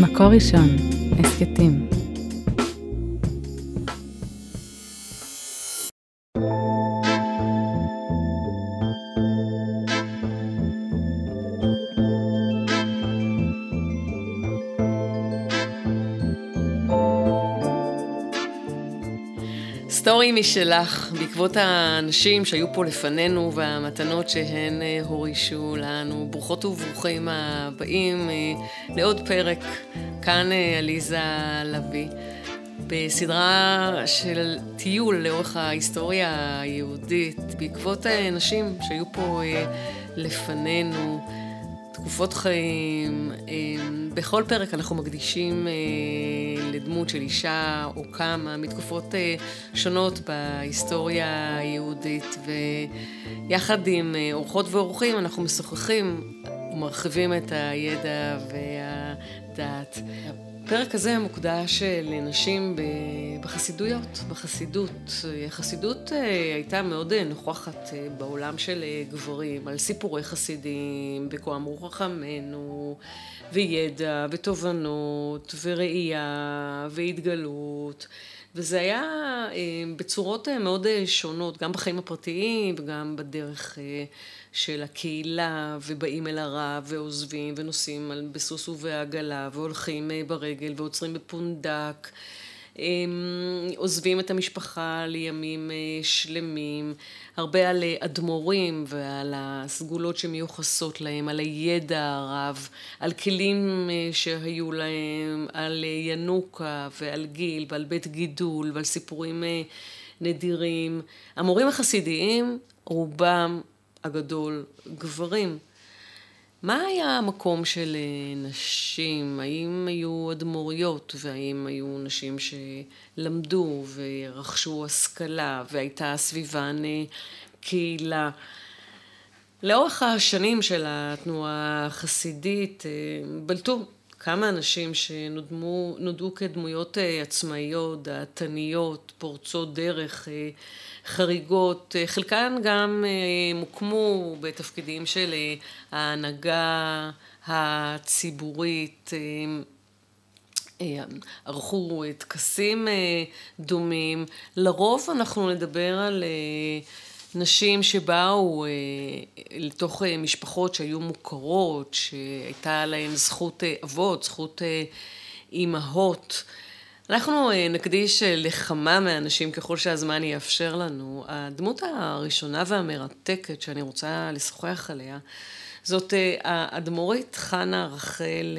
מקור ראשון, הסכתים. משלך, בעקבות האנשים שהיו פה לפנינו והמתנות שהן אה, הורישו לנו. ברוכות וברוכים הבאים אה, לעוד פרק, כאן אה, עליזה לביא, בסדרה של טיול לאורך ההיסטוריה היהודית, בעקבות נשים שהיו פה לפנינו. תקופות חיים. בכל פרק אנחנו מקדישים לדמות של אישה או כמה מתקופות אה, שונות בהיסטוריה היהודית, ויחד עם אה, אורחות ואורחים אנחנו משוחחים ומרחיבים את הידע והדעת. הפרק הזה מוקדש לנשים בחסידויות, בחסידות. החסידות אה, הייתה מאוד אה, נוכחת אה, בעולם של גברים, על סיפורי חסידים, בכה אמרו חכמינו, וידע, ותובנות, וראייה, והתגלות. וזה היה בצורות מאוד שונות, גם בחיים הפרטיים וגם בדרך של הקהילה, ובאים אל הרב, ועוזבים, ונוסעים בסוס ובעגלה, והולכים אה, ברגל, ועוצרים בפונדק, עוזבים את המשפחה לימים אה, שלמים, הרבה על אה, אדמו"רים ועל הסגולות שמיוחסות להם, על הידע הרב, על כלים שהיו להם, על ינוקה ועל גיל ועל בית גידול ועל סיפורים נדירים. המורים החסידיים, רובם הגדול גברים. מה היה המקום של אה, נשים? האם היו אדמו"ריות והאם היו נשים שלמדו ורכשו השכלה והייתה סביבן קהילה? לאורך השנים של התנועה החסידית אה, בלטו כמה אנשים שנודעו כדמויות עצמאיות, דעתניות, פורצות דרך, חריגות, אה, חלקן גם אה, מוקמו בתפקידים של אה, ההנהגה הציבורית, ערכו טקסים דומים. לרוב אנחנו נדבר על נשים שבאו לתוך משפחות שהיו מוכרות, שהייתה להן זכות אבות, זכות אימהות. אנחנו אה, נקדיש אה, לכמה מהאנשים ככל שהזמן יאפשר לנו. הדמות הראשונה והמרתקת שאני רוצה לשוחח עליה זאת אה, האדמו"רית חנה רחל,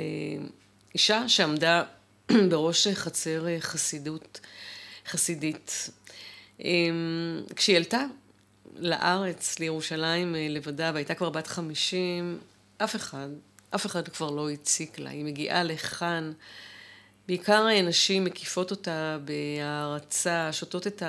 אישה שעמדה בראש חצר חסידות, חסידית. כשהיא עלתה לארץ, לירושלים לבדה, והייתה כבר בת חמישים, אף אחד, אף אחד כבר לא הציק לה. היא מגיעה לכאן. בעיקר נשים מקיפות אותה בהערצה, שותות את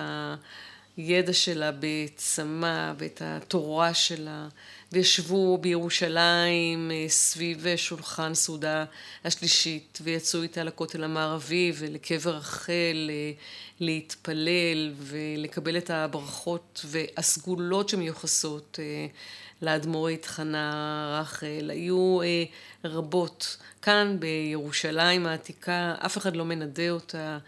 הידע שלה בצמא ואת התורה שלה, וישבו בירושלים אה, סביב שולחן סעודה השלישית, ויצאו איתה לכותל המערבי ולקבר רחל אה, להתפלל ולקבל את הברכות והסגולות שמיוחסות אה, לאדמו"רית חנה רחל. היו רבות. כאן בירושלים העתיקה אף אחד לא מנדה אותה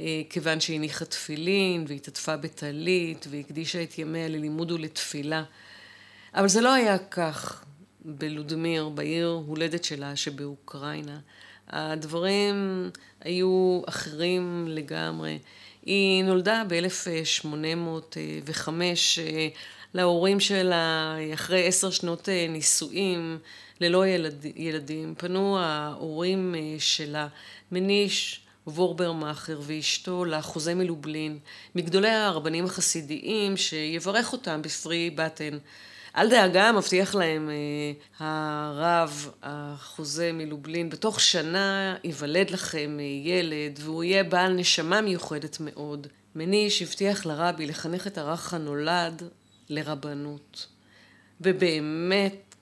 אה, כיוון שהיא הניחה תפילין והתעטפה בטלית והקדישה את ימיה ללימוד ולתפילה. אבל זה לא היה כך בלודמיר, בעיר הולדת שלה שבאוקראינה. הדברים היו אחרים לגמרי. היא נולדה ב-1805 אה, להורים שלה אחרי עשר שנות אה, נישואים. ללא ילד, ילדים, פנו ההורים אה, שלה, מניש וורברמאכר ואשתו לאחוזי מלובלין, מגדולי הרבנים החסידיים, שיברך אותם בפרי בטן. אל דאגה, מבטיח להם אה, הרב, החוזה מלובלין, בתוך שנה ייוולד לכם אה, ילד, והוא יהיה בעל נשמה מיוחדת מאוד. מניש הבטיח לרבי לחנך את הרך הנולד לרבנות. ובאמת,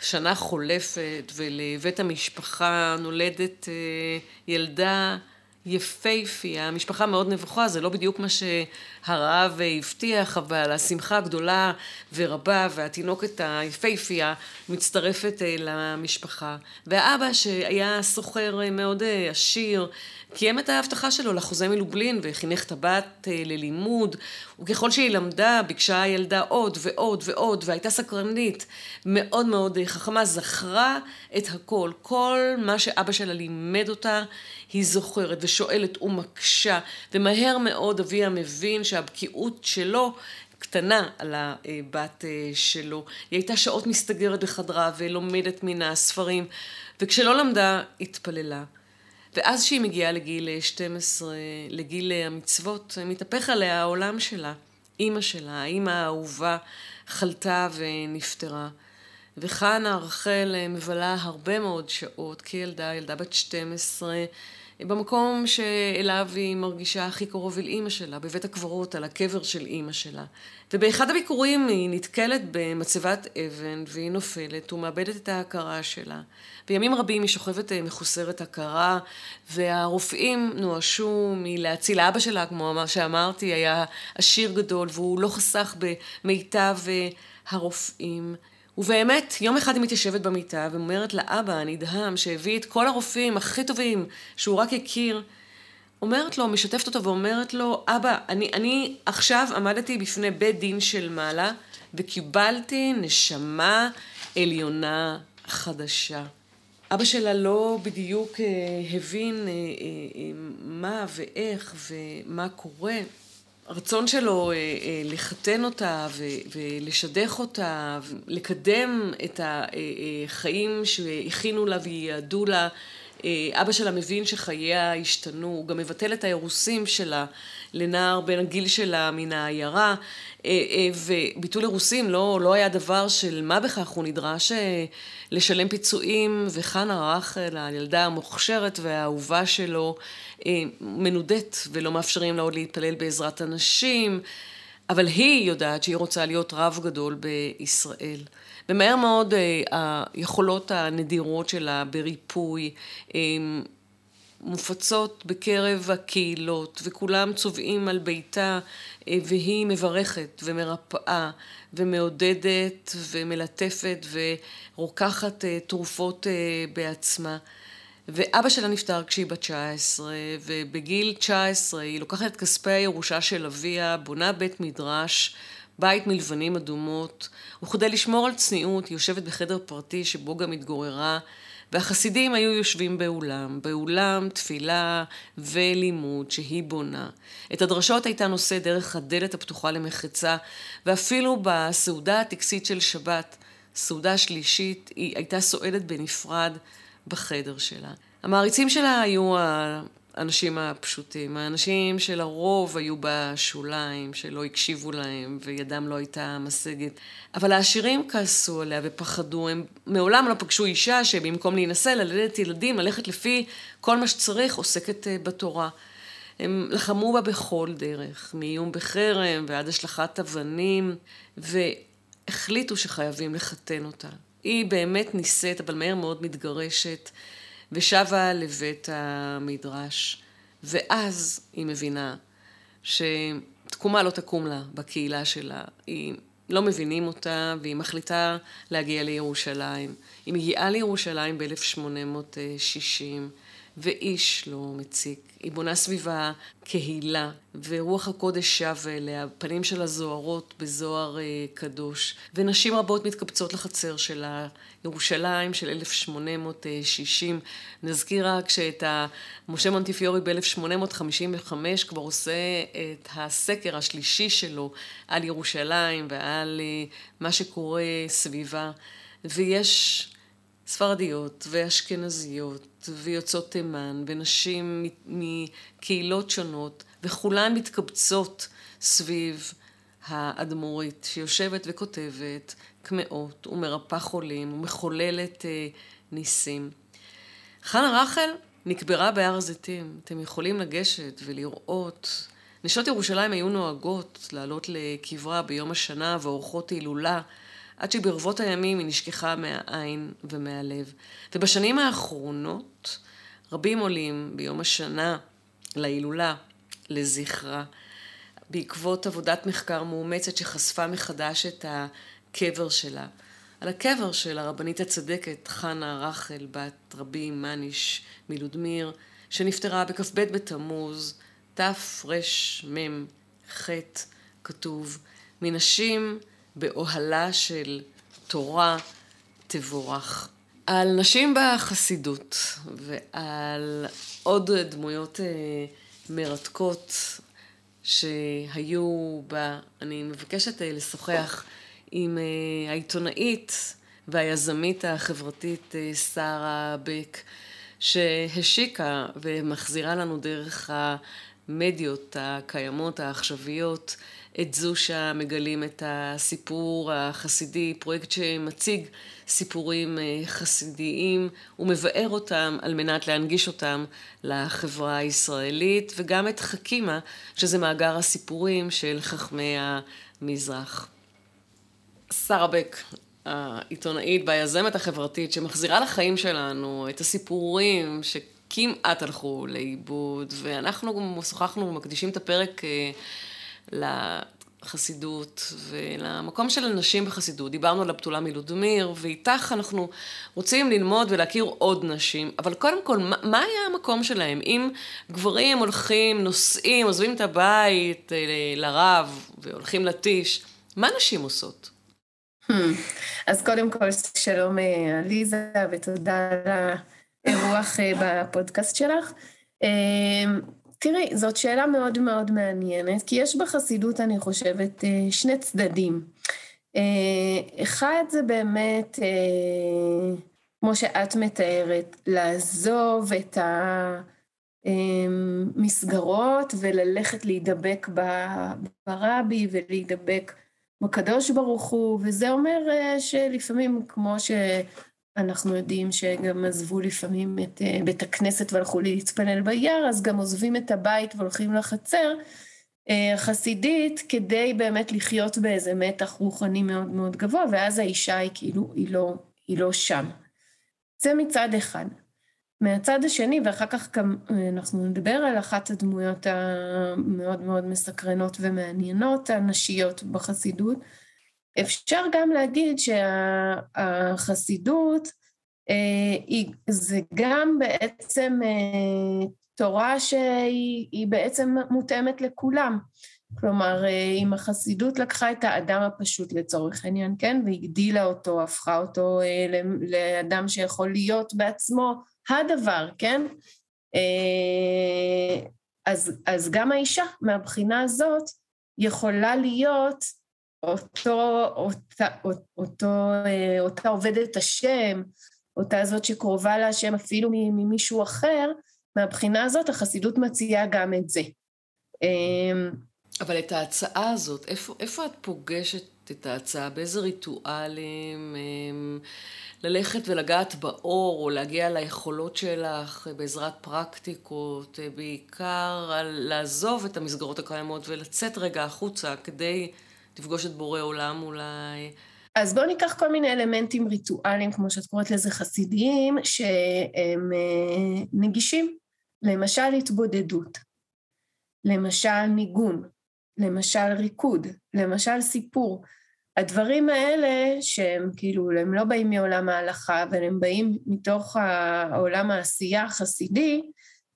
שנה חולפת ולבית המשפחה נולדת אה, ילדה יפייפייה, משפחה מאוד נבוכה, זה לא בדיוק מה שהרעב הבטיח, אבל השמחה הגדולה ורבה והתינוקת היפייפייה מצטרפת אה, למשפחה. והאבא שהיה סוחר אה, מאוד אה, עשיר, קיים את ההבטחה שלו לחוזה מלובלין וחינך את הבת ללימוד, וככל שהיא למדה ביקשה הילדה עוד ועוד ועוד, והייתה סקרנית, מאוד מאוד חכמה, זכרה את הכל. כל מה שאבא שלה לימד אותה, היא זוכרת ושואלת ומקשה, ומהר מאוד אביה מבין שהבקיאות שלו קטנה על הבת אה, שלו. היא הייתה שעות מסתגרת בחדרה ולומדת מן הספרים, וכשלא למדה, התפללה. ואז כשהיא מגיעה לגיל 12, לגיל המצוות, מתהפך עליה העולם שלה. אימא שלה, האימא האהובה, חלתה ונפטרה. וחנה רחל מבלה הרבה מאוד שעות כילדה, ילדה בת 12, במקום שאליו היא מרגישה הכי קרוב אל אימא שלה, בבית הקברות, על הקבר של אימא שלה. ובאחד הביקורים היא נתקלת במצבת אבן והיא נופלת ומאבדת את ההכרה שלה. בימים רבים היא שוכבת אה, מחוסרת הכרה והרופאים נואשו מלהציל. אבא שלה, כמו שאמרתי, היה עשיר גדול והוא לא חסך במיטב אה, הרופאים. ובאמת, יום אחד היא מתיישבת במיטה ואומרת לאבא הנדהם שהביא את כל הרופאים הכי טובים שהוא רק הכיר, אומרת לו, משתפת אותו ואומרת לו, אבא, אני, אני עכשיו עמדתי בפני בית דין של מעלה וקיבלתי נשמה עליונה חדשה. אבא שלה לא בדיוק אה, הבין אה, אה, מה ואיך ומה קורה. הרצון שלו אה, אה, לחתן אותה ולשדך אותה, לקדם את החיים שהכינו לה וייעדו לה, אה, אבא שלה מבין שחייה השתנו, הוא גם מבטל את האירוסים שלה לנער בן הגיל שלה מן העיירה, וביטול אירוסים לא, לא היה דבר של מה בכך, הוא נדרש לשלם פיצויים, וחנה רחל, הילדה המוכשרת והאהובה שלו, אה, מנודת ולא מאפשרים לה עוד להתפלל בעזרת הנשים, אבל היא יודעת שהיא רוצה להיות רב גדול בישראל. ומהר מאוד אה, היכולות הנדירות שלה בריפוי אה, מופצות בקרב הקהילות, וכולם צובעים על ביתה, והיא מברכת ומרפאה ומעודדת ומלטפת ורוקחת תרופות בעצמה. ואבא שלה נפטר כשהיא בת 19, ובגיל 19 היא לוקחת את כספי הירושה של אביה, בונה בית מדרש, בית מלבנים אדומות, וכדי לשמור על צניעות היא יושבת בחדר פרטי שבו גם התגוררה, והחסידים היו יושבים באולם, באולם תפילה ולימוד שהיא בונה. את הדרשות הייתה נושא דרך הדלת הפתוחה למחצה, ואפילו בסעודה הטקסית של שבת, סעודה שלישית, היא הייתה סועדת בנפרד בחדר שלה. המעריצים שלה היו האנשים הפשוטים, האנשים שלרוב היו בשוליים, שלא הקשיבו להם וידם לא הייתה משגת. אבל העשירים כעסו עליה ופחדו, הם מעולם לא פגשו אישה שבמקום להינשא, ללדת ילדים, ללכת לפי כל מה שצריך, עוסקת אה, בתורה. הם לחמו בה בכל דרך, מאיום בחרם ועד השלכת אבנים, והחליטו שחייבים לחתן אותה. היא באמת נישאת, אבל מהר מאוד מתגרשת, ושבה לבית המדרש. ואז היא מבינה שתקומה לא תקום לה בקהילה שלה. היא לא מבינים אותה, והיא מחליטה להגיע לירושלים. היא מגיעה לירושלים ב-1860. ואיש לא מציק. היא בונה סביבה קהילה, ורוח הקודש שב אליה, פנים שלה זוהרות בזוהר אה, קדוש, ונשים רבות מתקבצות לחצר שלה, ירושלים של 1860. נזכיר רק שאת משה מונטיפיורי ב-1855 כבר עושה את הסקר השלישי שלו על ירושלים ועל אה, מה שקורה סביבה, ויש ספרדיות ואשכנזיות ויוצאות תימן ונשים מקהילות שונות וכולן מתקבצות סביב האדמו"רית שיושבת וכותבת קמעות ומרפאה חולים ומחוללת אה, ניסים. חנה רחל נקברה בהר הזיתים. אתם יכולים לגשת ולראות. נשות ירושלים היו נוהגות לעלות לקברה ביום השנה ועורכות הילולה עד שברבות הימים היא נשכחה מהעין ומהלב. ובשנים האחרונות רבים עולים ביום השנה להילולה, לזכרה, בעקבות עבודת מחקר מאומצת שחשפה מחדש את הקבר שלה. על הקבר של הרבנית הצדקת חנה רחל בת רבי מניש מלודמיר, שנפטרה בכ"ב בתמוז תרמ"ח כתוב מנשים באוהלה של תורה תבורך. על נשים בחסידות ועל עוד דמויות אה, מרתקות שהיו בה, אני מבקשת אה, לשוחח עם אה, העיתונאית והיזמית החברתית שרה בק, שהשיקה ומחזירה לנו דרך המדיות הקיימות, העכשוויות, את זושה מגלים את הסיפור החסידי, פרויקט שמציג סיפורים אה, חסידיים ומבאר אותם על מנת להנגיש אותם לחברה הישראלית, וגם את חכימה, שזה מאגר הסיפורים של חכמי המזרח. שרה בק, העיתונאית והיזמת החברתית שמחזירה לחיים שלנו את הסיפורים שכמעט הלכו לאיבוד, ואנחנו שוחחנו, מקדישים את הפרק אה, לחסידות ולמקום של הנשים בחסידות. דיברנו על הבתולה מלודמיר, ואיתך אנחנו רוצים ללמוד ולהכיר עוד נשים, אבל קודם כל, מה, מה היה המקום שלהם? אם גברים הולכים, נוסעים, עוזבים את הבית אה, לרב והולכים לטיש, מה נשים עושות? Hmm. אז קודם כל, שלום אה, עליזה, ותודה על האירוח אה, בפודקאסט שלך. תראי, זאת שאלה מאוד מאוד מעניינת, כי יש בחסידות, אני חושבת, אה, שני צדדים. אה, אחד זה באמת, אה, כמו שאת מתארת, לעזוב את המסגרות וללכת להידבק ברבי ולהידבק בקדוש ברוך הוא, וזה אומר שלפעמים, כמו ש... אנחנו יודעים שגם עזבו לפעמים את אה, בית הכנסת והלכו להתפלל ביער, אז גם עוזבים את הבית והולכים לחצר אה, חסידית כדי באמת לחיות באיזה מתח רוחני מאוד מאוד גבוה, ואז האישה היא כאילו, היא לא, היא לא שם. זה מצד אחד. מהצד השני, ואחר כך גם אה, אנחנו נדבר על אחת הדמויות המאוד מאוד מסקרנות ומעניינות, הנשיות בחסידות, אפשר גם להגיד שהחסידות אה, זה גם בעצם אה, תורה שהיא בעצם מותאמת לכולם. כלומר, אה, אם החסידות לקחה את האדם הפשוט לצורך העניין, כן, והגדילה אותו, הפכה אותו לאדם שיכול להיות בעצמו הדבר, כן? אז, אז גם האישה מהבחינה הזאת יכולה להיות אותו, אותה, אותו, אה, אותה עובדת השם, אותה זאת שקרובה להשם אפילו ממישהו אחר, מהבחינה הזאת החסידות מציעה גם את זה. אמ, אבל את ההצעה הזאת, איפה, איפה את פוגשת את ההצעה? באיזה ריטואלים? אמ, ללכת ולגעת באור, או להגיע ליכולות שלך בעזרת פרקטיקות, בעיקר על לעזוב את המסגרות הקיימות ולצאת רגע החוצה כדי לפגוש את בורא עולם אולי. אז בואו ניקח כל מיני אלמנטים ריטואליים, כמו שאת קוראת לזה חסידיים, שהם אה, נגישים. למשל התבודדות, למשל ניגון, למשל ריקוד, למשל סיפור. הדברים האלה שהם כאילו, הם לא באים מעולם ההלכה, אבל הם באים מתוך העולם העשייה החסידי,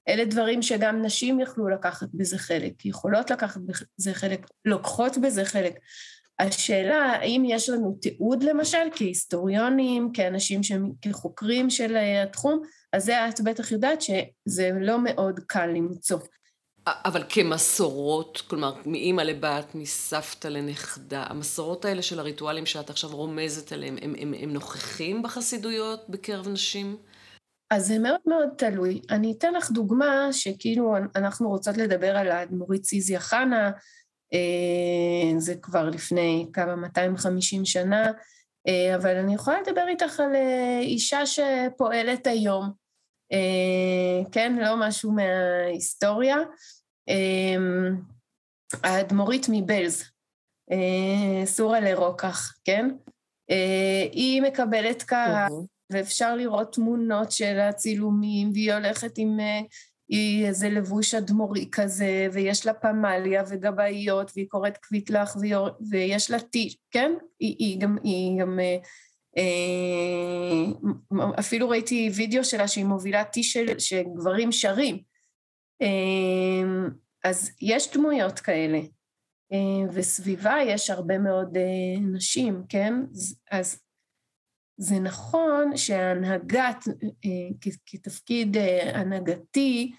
אלה דברים שגם נשים יכלו לקחת בזה חלק, יכולות לקחת בזה חלק, לוקחות בזה חלק. השאלה, האם יש לנו תיעוד למשל, כהיסטוריונים, כאנשים שהם, כחוקרים של אה, התחום, אז זה את בטח יודעת שזה לא מאוד קל למצוא. אבל כמסורות, כלומר, מאימא לבת, מסבתא לנכדה, המסורות האלה של הריטואלים שאת עכשיו רומזת עליהם, הם, הם, הם נוכחים בחסידויות בקרב נשים? אז זה מאוד מאוד תלוי. אני אתן לך דוגמה שכאילו אנחנו רוצות לדבר על האדמו"רית סיזיה חנה, אה, זה כבר לפני כמה 250 שנה, אה, אבל אני יכולה לדבר איתך על אה, אישה שפועלת היום, כן? לא משהו מההיסטוריה. האדמו"רית מבלז, סורה לרוקח, כן? היא מקבלת קהל, ואפשר לראות תמונות של הצילומים, והיא הולכת עם, היא איזה לבוש אדמו"רי כזה, ויש לה פמליה וגבאיות, והיא קוראת קוויטלח, ויש לה טי, כן? היא, היא גם, היא גם אה, אה, אפילו ראיתי וידאו שלה שהיא מובילה טי של, שגברים שרים. אה, אז יש דמויות כאלה, וסביבה יש הרבה מאוד נשים, כן? אז זה נכון שהנהגת, כתפקיד הנהגתי,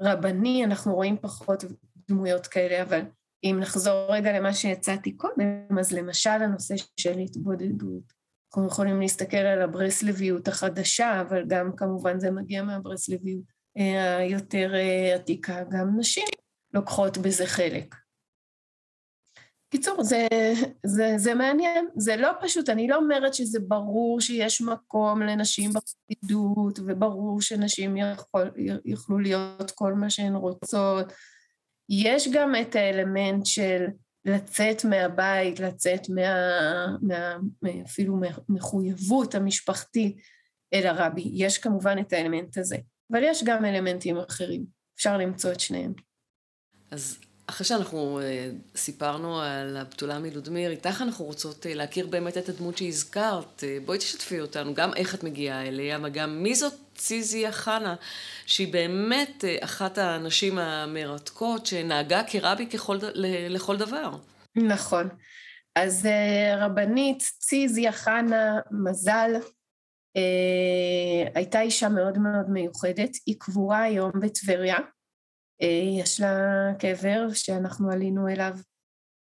רבני, אנחנו רואים פחות דמויות כאלה, אבל אם נחזור רגע למה שהצעתי קודם, אז למשל הנושא של התבודדות. אנחנו יכולים להסתכל על הברסלביות החדשה, אבל גם כמובן זה מגיע מהברסלביות אה, היותר אה, עתיקה, גם נשים לוקחות בזה חלק. קיצור, זה, זה, זה מעניין, זה לא פשוט, אני לא אומרת שזה ברור שיש מקום לנשים בפקידות, וברור שנשים יכול, יוכלו להיות כל מה שהן רוצות. יש גם את האלמנט של לצאת מהבית, לצאת מה, מה, אפילו מהמחויבות המשפחתית אל הרבי. יש כמובן את האלמנט הזה, אבל יש גם אלמנטים אחרים. אפשר למצוא את שניהם. אז אחרי שאנחנו uh, סיפרנו על הבתולה מלודמיר, איתך אנחנו רוצות uh, להכיר באמת את הדמות שהזכרת. Uh, בואי תשתפי אותנו, גם איך את מגיעה אליה, וגם מי זאת ציזיה חנה, שהיא באמת אחת הנשים המרתקות שנהגה כרבי ככל, לכל דבר. נכון. אז רבנית ציזיה חנה מזל, הייתה אישה מאוד מאוד מיוחדת, היא קבורה היום בטבריה. אה, יש לה קבר שאנחנו עלינו אליו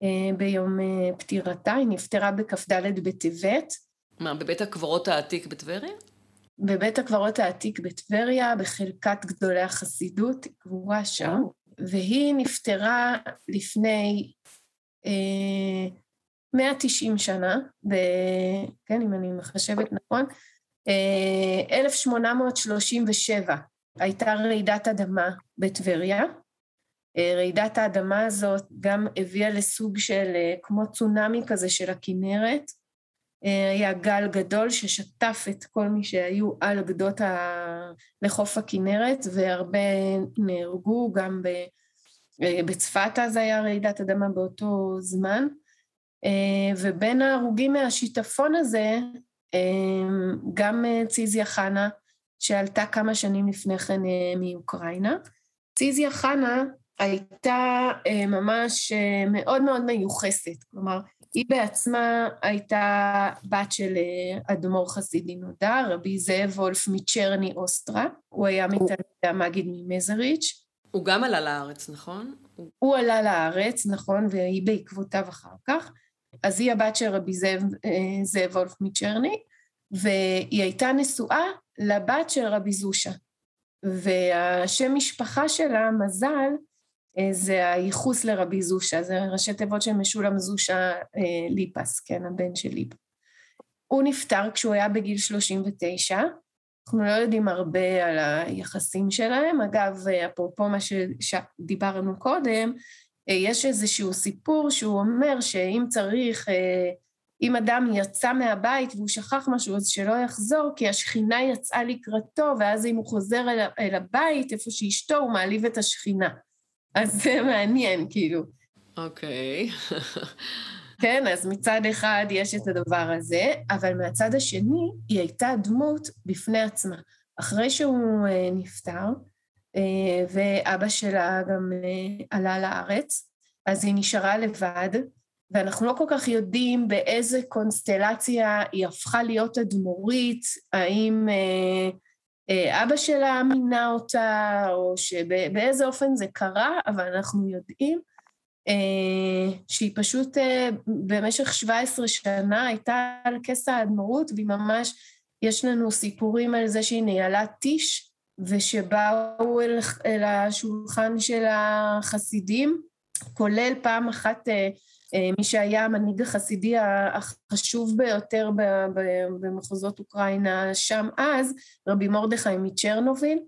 אה, ביום אה, פטירתה, היא נפטרה בכ"ד בטבת. מה, בבית הקברות העתיק בטבריה? בבית הקברות העתיק בטבריה, בחלקת גדולי החסידות, היא קבורה שם, והיא נפטרה לפני אה, 190 שנה, ב, כן, אם אני מחשבת נכון, אה, 1837. הייתה רעידת אדמה בטבריה. אה, רעידת האדמה הזאת גם הביאה לסוג של אה, כמו צונאמי כזה של הכינרת. אה, היה גל גדול ששטף את כל מי שהיו על גדות ה... לחוף הכינרת והרבה נהרגו, גם ב... בצפת אז היה רעידת אדמה באותו זמן. ובין ההרוגים מהשיטפון הזה גם ציזיה חנה שעלתה כמה שנים לפני כן אה, מאוקראינה. ציזיה חנה הייתה אה, ממש אה, מאוד מאוד מיוחסת, כלומר, היא בעצמה הייתה בת של אדמו"ר חסידי נודע, רבי זאב וולף מצ'רני אוסטרה, הוא היה מתלמידי המגיד ממזריץ'. הוא גם עלה לארץ, נכון? הוא עלה לארץ, נכון, והיא בעקבותיו אחר כך. אז היא הבת של רבי זאב, זאב וולף מצ'רני, והיא הייתה נשואה לבת של רבי זושה. והשם משפחה שלה, מזל, אה, זה הייחוס לרבי זושה, זה ראשי תיבות של משולם זושה אה, ליפס, כן, הבן של ליפס. הוא נפטר כשהוא היה בגיל 39, אנחנו לא יודעים הרבה על היחסים שלהם. אגב, אפרופו מה שדיברנו קודם, אה, יש איזשהו סיפור שהוא אומר שאם צריך אם אדם יצא מהבית והוא שכח משהו, אז שלא יחזור, כי השכינה יצאה לקראתו, ואז אם הוא חוזר אל, אל הבית, איפה שאשתו, הוא מעליב את השכינה. אז זה מעניין, כאילו. אוקיי. Okay. כן, אז מצד אחד יש את הדבר הזה, אבל מהצד השני, היא הייתה דמות בפני עצמה. אחרי שהוא uh, נפטר, uh, ואבא שלה גם uh, עלה לארץ, אז היא נשארה לבד, ואנחנו לא כל כך יודעים באיזה קונסטלציה היא הפכה להיות אדמו"רית, האם אה, אה, אבא שלה מינה אותה, או שבאיזה אופן זה קרה, אבל אנחנו יודעים אה, שהיא פשוט אה, במשך 17 שנה הייתה על כס האדמו"רות, והיא ממש, יש לנו סיפורים על זה שהיא ניהלה טיש, ושבאו אל, אל השולחן של החסידים, כולל פעם אחת אה, מי שהיה המנהיג החסידי החשוב ביותר במחוזות אוקראינה שם אז, רבי מרדכי מצ'רנוביל,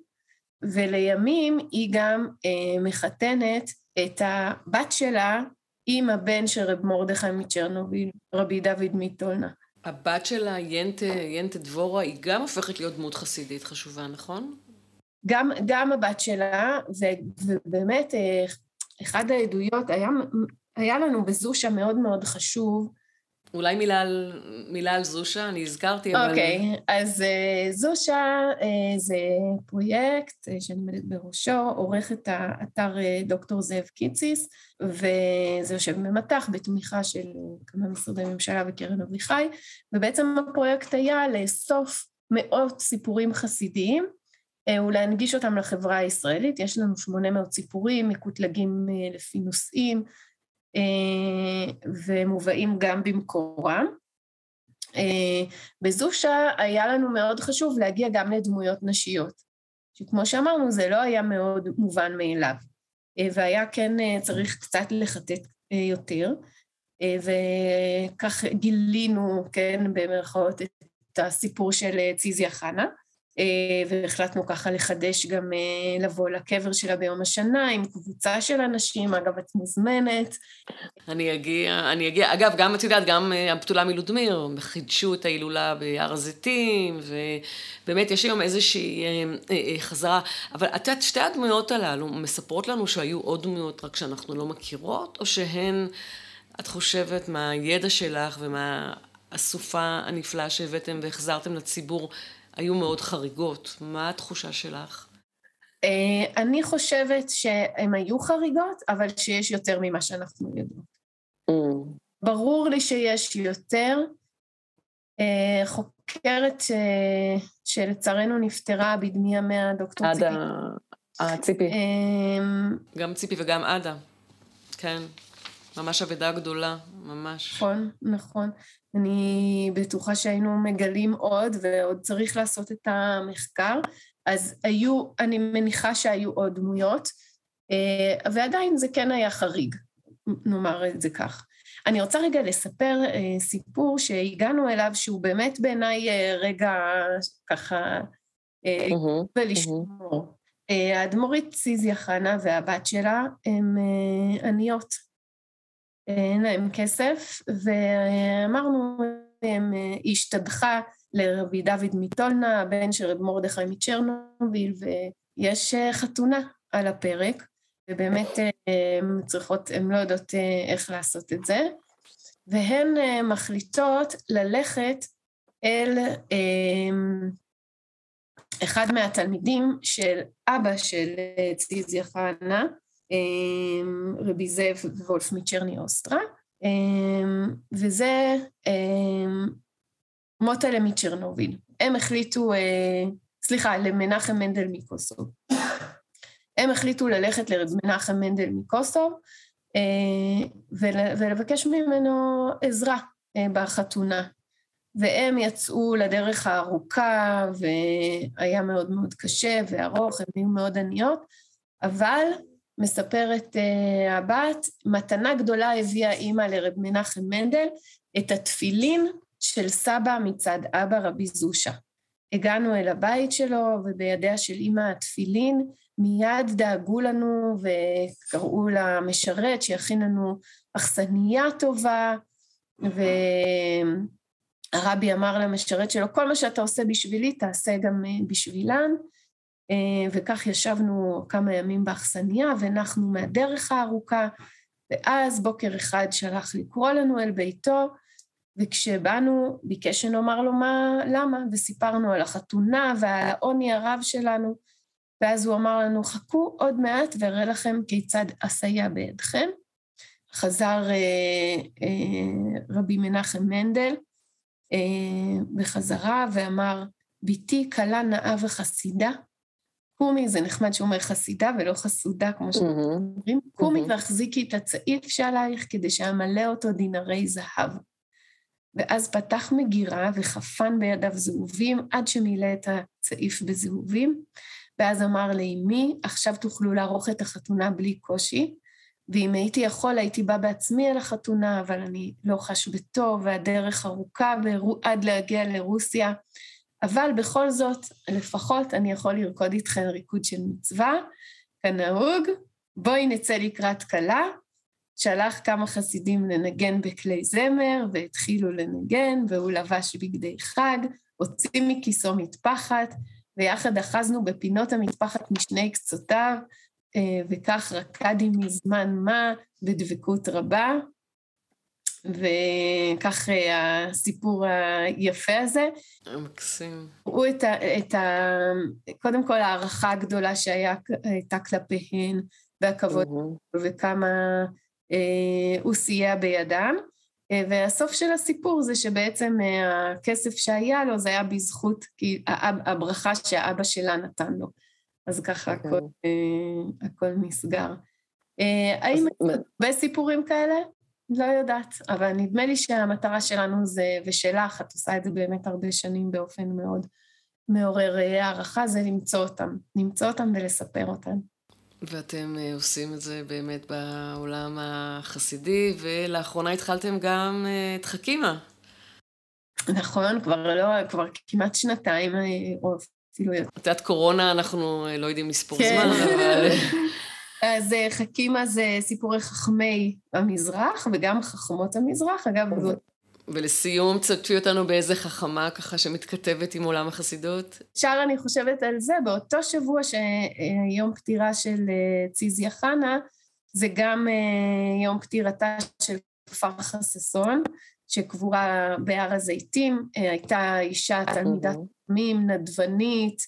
ולימים היא גם אה, מחתנת את הבת שלה עם הבן של רב מרדכי מצ'רנוביל, רבי דוד מטולנה. הבת שלה, ינטה, ינטה דבורה, היא גם הופכת להיות דמות חסידית חשובה, נכון? גם, גם הבת שלה, ו, ובאמת, אה, אחד העדויות, היה, היה לנו בזושה מאוד מאוד חשוב, אולי מילה על, מילה על זושה, אני הזכרתי, אבל... אוקיי, okay, אז uh, זושה uh, זה פרויקט uh, שאני עומדת בראשו, עורך את האתר uh, דוקטור זאב קיציס, וזה יושב במטח בתמיכה של כמה משרדי ממשלה וקרן אביחי, ובעצם הפרויקט היה לאסוף מאות סיפורים חסידיים, uh, ולהנגיש אותם לחברה הישראלית. יש לנו 800 סיפורים מקוטלגים uh, לפי נושאים, ומובאים גם במקורם. אה, בזושה היה לנו מאוד חשוב להגיע גם לדמויות נשיות, שכמו שאמרנו זה לא היה מאוד מובן מאליו, אה, והיה כן צריך קצת לחטט יותר, וכך גילינו, כן, במרכאות, את הסיפור של ציזיה חנה. אה, והחלטנו ככה לחדש גם אה, לבוא לקבר שלה ביום השנה עם קבוצה של אנשים, אגב, את מוזמנת. אני אגיע, אני אגיע, אגב, גם, את יודעת, גם אה, הבתולה מלודמיר, חידשו את ההילולה בהר הזיתים, ובאמת יש היום איזושהי חזרה, אבל את יודעת, שתי הדמויות הללו מספרות לנו שהיו עוד דמויות רק שאנחנו לא מכירות, או שהן, את חושבת, מהידע שלך ומהאסופה הנפלאה שהבאתם והחזרתם לציבור, היו מאוד חריגות. מה התחושה שלך? אה, אני חושבת שהן היו חריגות, אבל שיש יותר ממה שאנחנו יודעות. ברור לי שיש יותר. אה, חוקרת שלצערנו נפטרה בדמי ימיה, דוקטור ציפי. עדה, ציפי. גם ציפי וגם עדה, כן. ממש אבדה גדולה, ממש. נכון, נכון. אני בטוחה שהיינו מגלים עוד, ועוד צריך לעשות את המחקר. אז היו, אני מניחה שהיו עוד דמויות, אה, ועדיין זה כן היה חריג, נאמר את זה כך. אני רוצה רגע לספר אה, סיפור שהגענו אליו, שהוא באמת בעיניי אה, רגע ככה, ולשמור. האדמו"רית סיזיה חנה והבת שלה הן עניות. אין להם כסף, ואמרנו, היא השתדכה לרבי דוד מטולנה, הבן של רב מרדכי מצ'רנוביל, ויש חתונה על הפרק, ובאמת הן צריכות, הן לא יודעות איך לעשות את זה, והן מחליטות ללכת אל אחד מהתלמידים של אבא של ציזיה חנה, רבי זאב וולף מצ'רני אוסטרה, אמ, וזה אמ, מוטלה מצ'רנוביל. הם החליטו, אה, סליחה, למנחם מנדל מקוסוב. הם החליטו ללכת לרב מנחם מנדל מקוסוב אה, ולבקש ממנו עזרה אה, בחתונה. והם יצאו לדרך הארוכה, והיה מאוד מאוד קשה וארוך, הם היו מאוד עניות, אבל מספרת uh, הבת, מתנה גדולה הביאה אימא לרב מנחם מנדל, את התפילין של סבא מצד אבא רבי זושה. הגענו אל הבית שלו, ובידיה של אימא התפילין, מיד דאגו לנו וקראו למשרת שיכין לנו אכסניה טובה, והרבי אמר למשרת שלו, כל מה שאתה עושה בשבילי, תעשה גם אה, בשבילן. אה, וכך ישבנו כמה ימים באכסניה ונחנו מהדרך הארוכה, ואז בוקר אחד שלח לקרוא לנו אל ביתו, וכשבאנו ביקש שנאמר לו מה, למה, וסיפרנו על החתונה ועל העוני הרב שלנו, ואז הוא אמר לנו, חכו עוד מעט ואראה לכם כיצד אסייע בידכם. חזר אה, אה, רבי מנחם מנדל אה, בחזרה ואמר, בתי כלה נאה וחסידה, קומי, זה נחמד שהוא אומר חסידה ולא חסודה, כמו שאנחנו אומרים, קומי והחזיקי את הצעיף שעלייך כדי שאמלא אותו דינרי זהב. ואז פתח מגירה וחפן בידיו זהובים עד שמילא את הצעיף בזהובים, ואז אמר לאמי, עכשיו תוכלו לערוך את החתונה בלי קושי, ואם הייתי יכול הייתי בא בעצמי אל החתונה, אבל אני לא חש בטוב, והדרך ארוכה עד להגיע לרוסיה. אבל בכל זאת, לפחות אני יכול לרקוד איתכם ריקוד של מצווה, כנהוג, בואי נצא לקראת כלה. שלח כמה חסידים לנגן בכלי זמר, והתחילו לנגן, והוא לבש בגדי חג, הוציא מכיסו מטפחת, ויחד אחזנו בפינות המטפחת משני קצותיו, אה, וכך רקדי מזמן מה בדבקות רבה, וכך אה, הסיפור היפה הזה. מקסים. הוא את ה, את ה... קודם כל ההערכה הגדולה שהייתה כלפיהן, והכבוד, mm-hmm. וכמה אה, הוא סייע בידם. אה, והסוף של הסיפור זה שבעצם אה, הכסף שהיה לו זה היה בזכות כי הברכה שהאבא שלה נתן לו. אז ככה הכל, אוקיי. אה, הכל נסגר. האם הרבה סיפורים כאלה? לא יודעת, אבל נדמה לי שהמטרה שלנו זה, ושלך, את עושה את זה באמת הרבה שנים באופן מאוד מעורר הערכה, זה למצוא אותם, למצוא אותם ולספר אותם. ואתם אה, עושים את זה באמת בעולם החסידי, ולאחרונה התחלתם גם אה, את חכימה. נכון, כבר לא, כבר כמעט שנתיים, אה, או אפילו יותר. את יודעת, קורונה, אנחנו לא יודעים לספור כן. זמן, אבל... אז חכימה זה סיפורי חכמי המזרח, וגם חכמות המזרח. אגב, ולסיום, תשתפי אותנו באיזה חכמה ככה שמתכתבת עם עולם החסידות. אפשר, אני חושבת על זה, באותו שבוע שיום פטירה של אה, ציזיה חנה, זה גם אה, יום פטירתה של פרחה ששון, שקבורה בהר הזיתים, אה, הייתה אישה תלמידת תמים, נדבנית,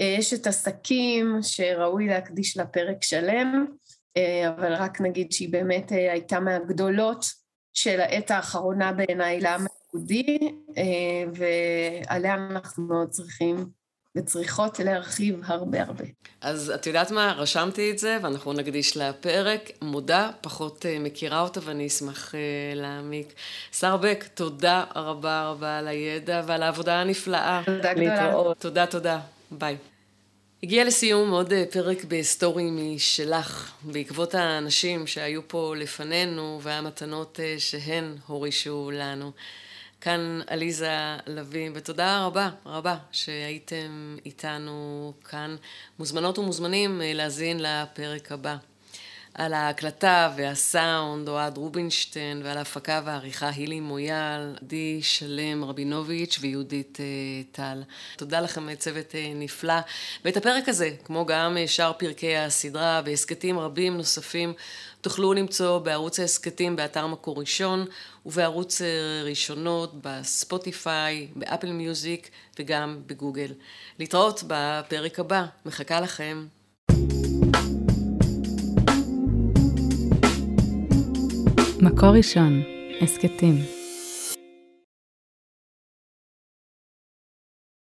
אשת עסקים, שראוי להקדיש לה פרק שלם, אבל רק נגיד שהיא באמת הייתה מהגדולות של העת האחרונה בעיניי לעם היהודי, אה, ועליה אנחנו מאוד צריכים וצריכות להרחיב הרבה הרבה. אז את יודעת מה? רשמתי את זה, ואנחנו נקדיש לה פרק. מודה, פחות אה, מכירה אותה, ואני אשמח אה, להעמיק. שר בק, תודה רבה רבה על הידע ועל העבודה הנפלאה. תודה גדולה. תודה, תודה. ביי. הגיע לסיום עוד אה, פרק בסטורי משלך, בעקבות האנשים שהיו פה לפנינו והמתנות אה, שהן הורישו לנו. כאן עליזה לביא, ותודה רבה רבה שהייתם איתנו כאן. מוזמנות ומוזמנים אה, להאזין לפרק הבא. על ההקלטה והסאונד, אוהד רובינשטיין, ועל ההפקה והעריכה הילי מויאל, עדי שלם רבינוביץ' ויהודית אה, טל. תודה לכם, צוות אה, נפלא. ואת הפרק הזה, כמו גם אה, שאר פרקי הסדרה והסכתים רבים נוספים, תוכלו למצוא בערוץ ההסכתים באתר מקור ראשון, ובערוץ ראשונות בספוטיפיי, באפל מיוזיק וגם בגוגל. להתראות בפרק הבא, מחכה לכם. מקור ראשון, הסכתים.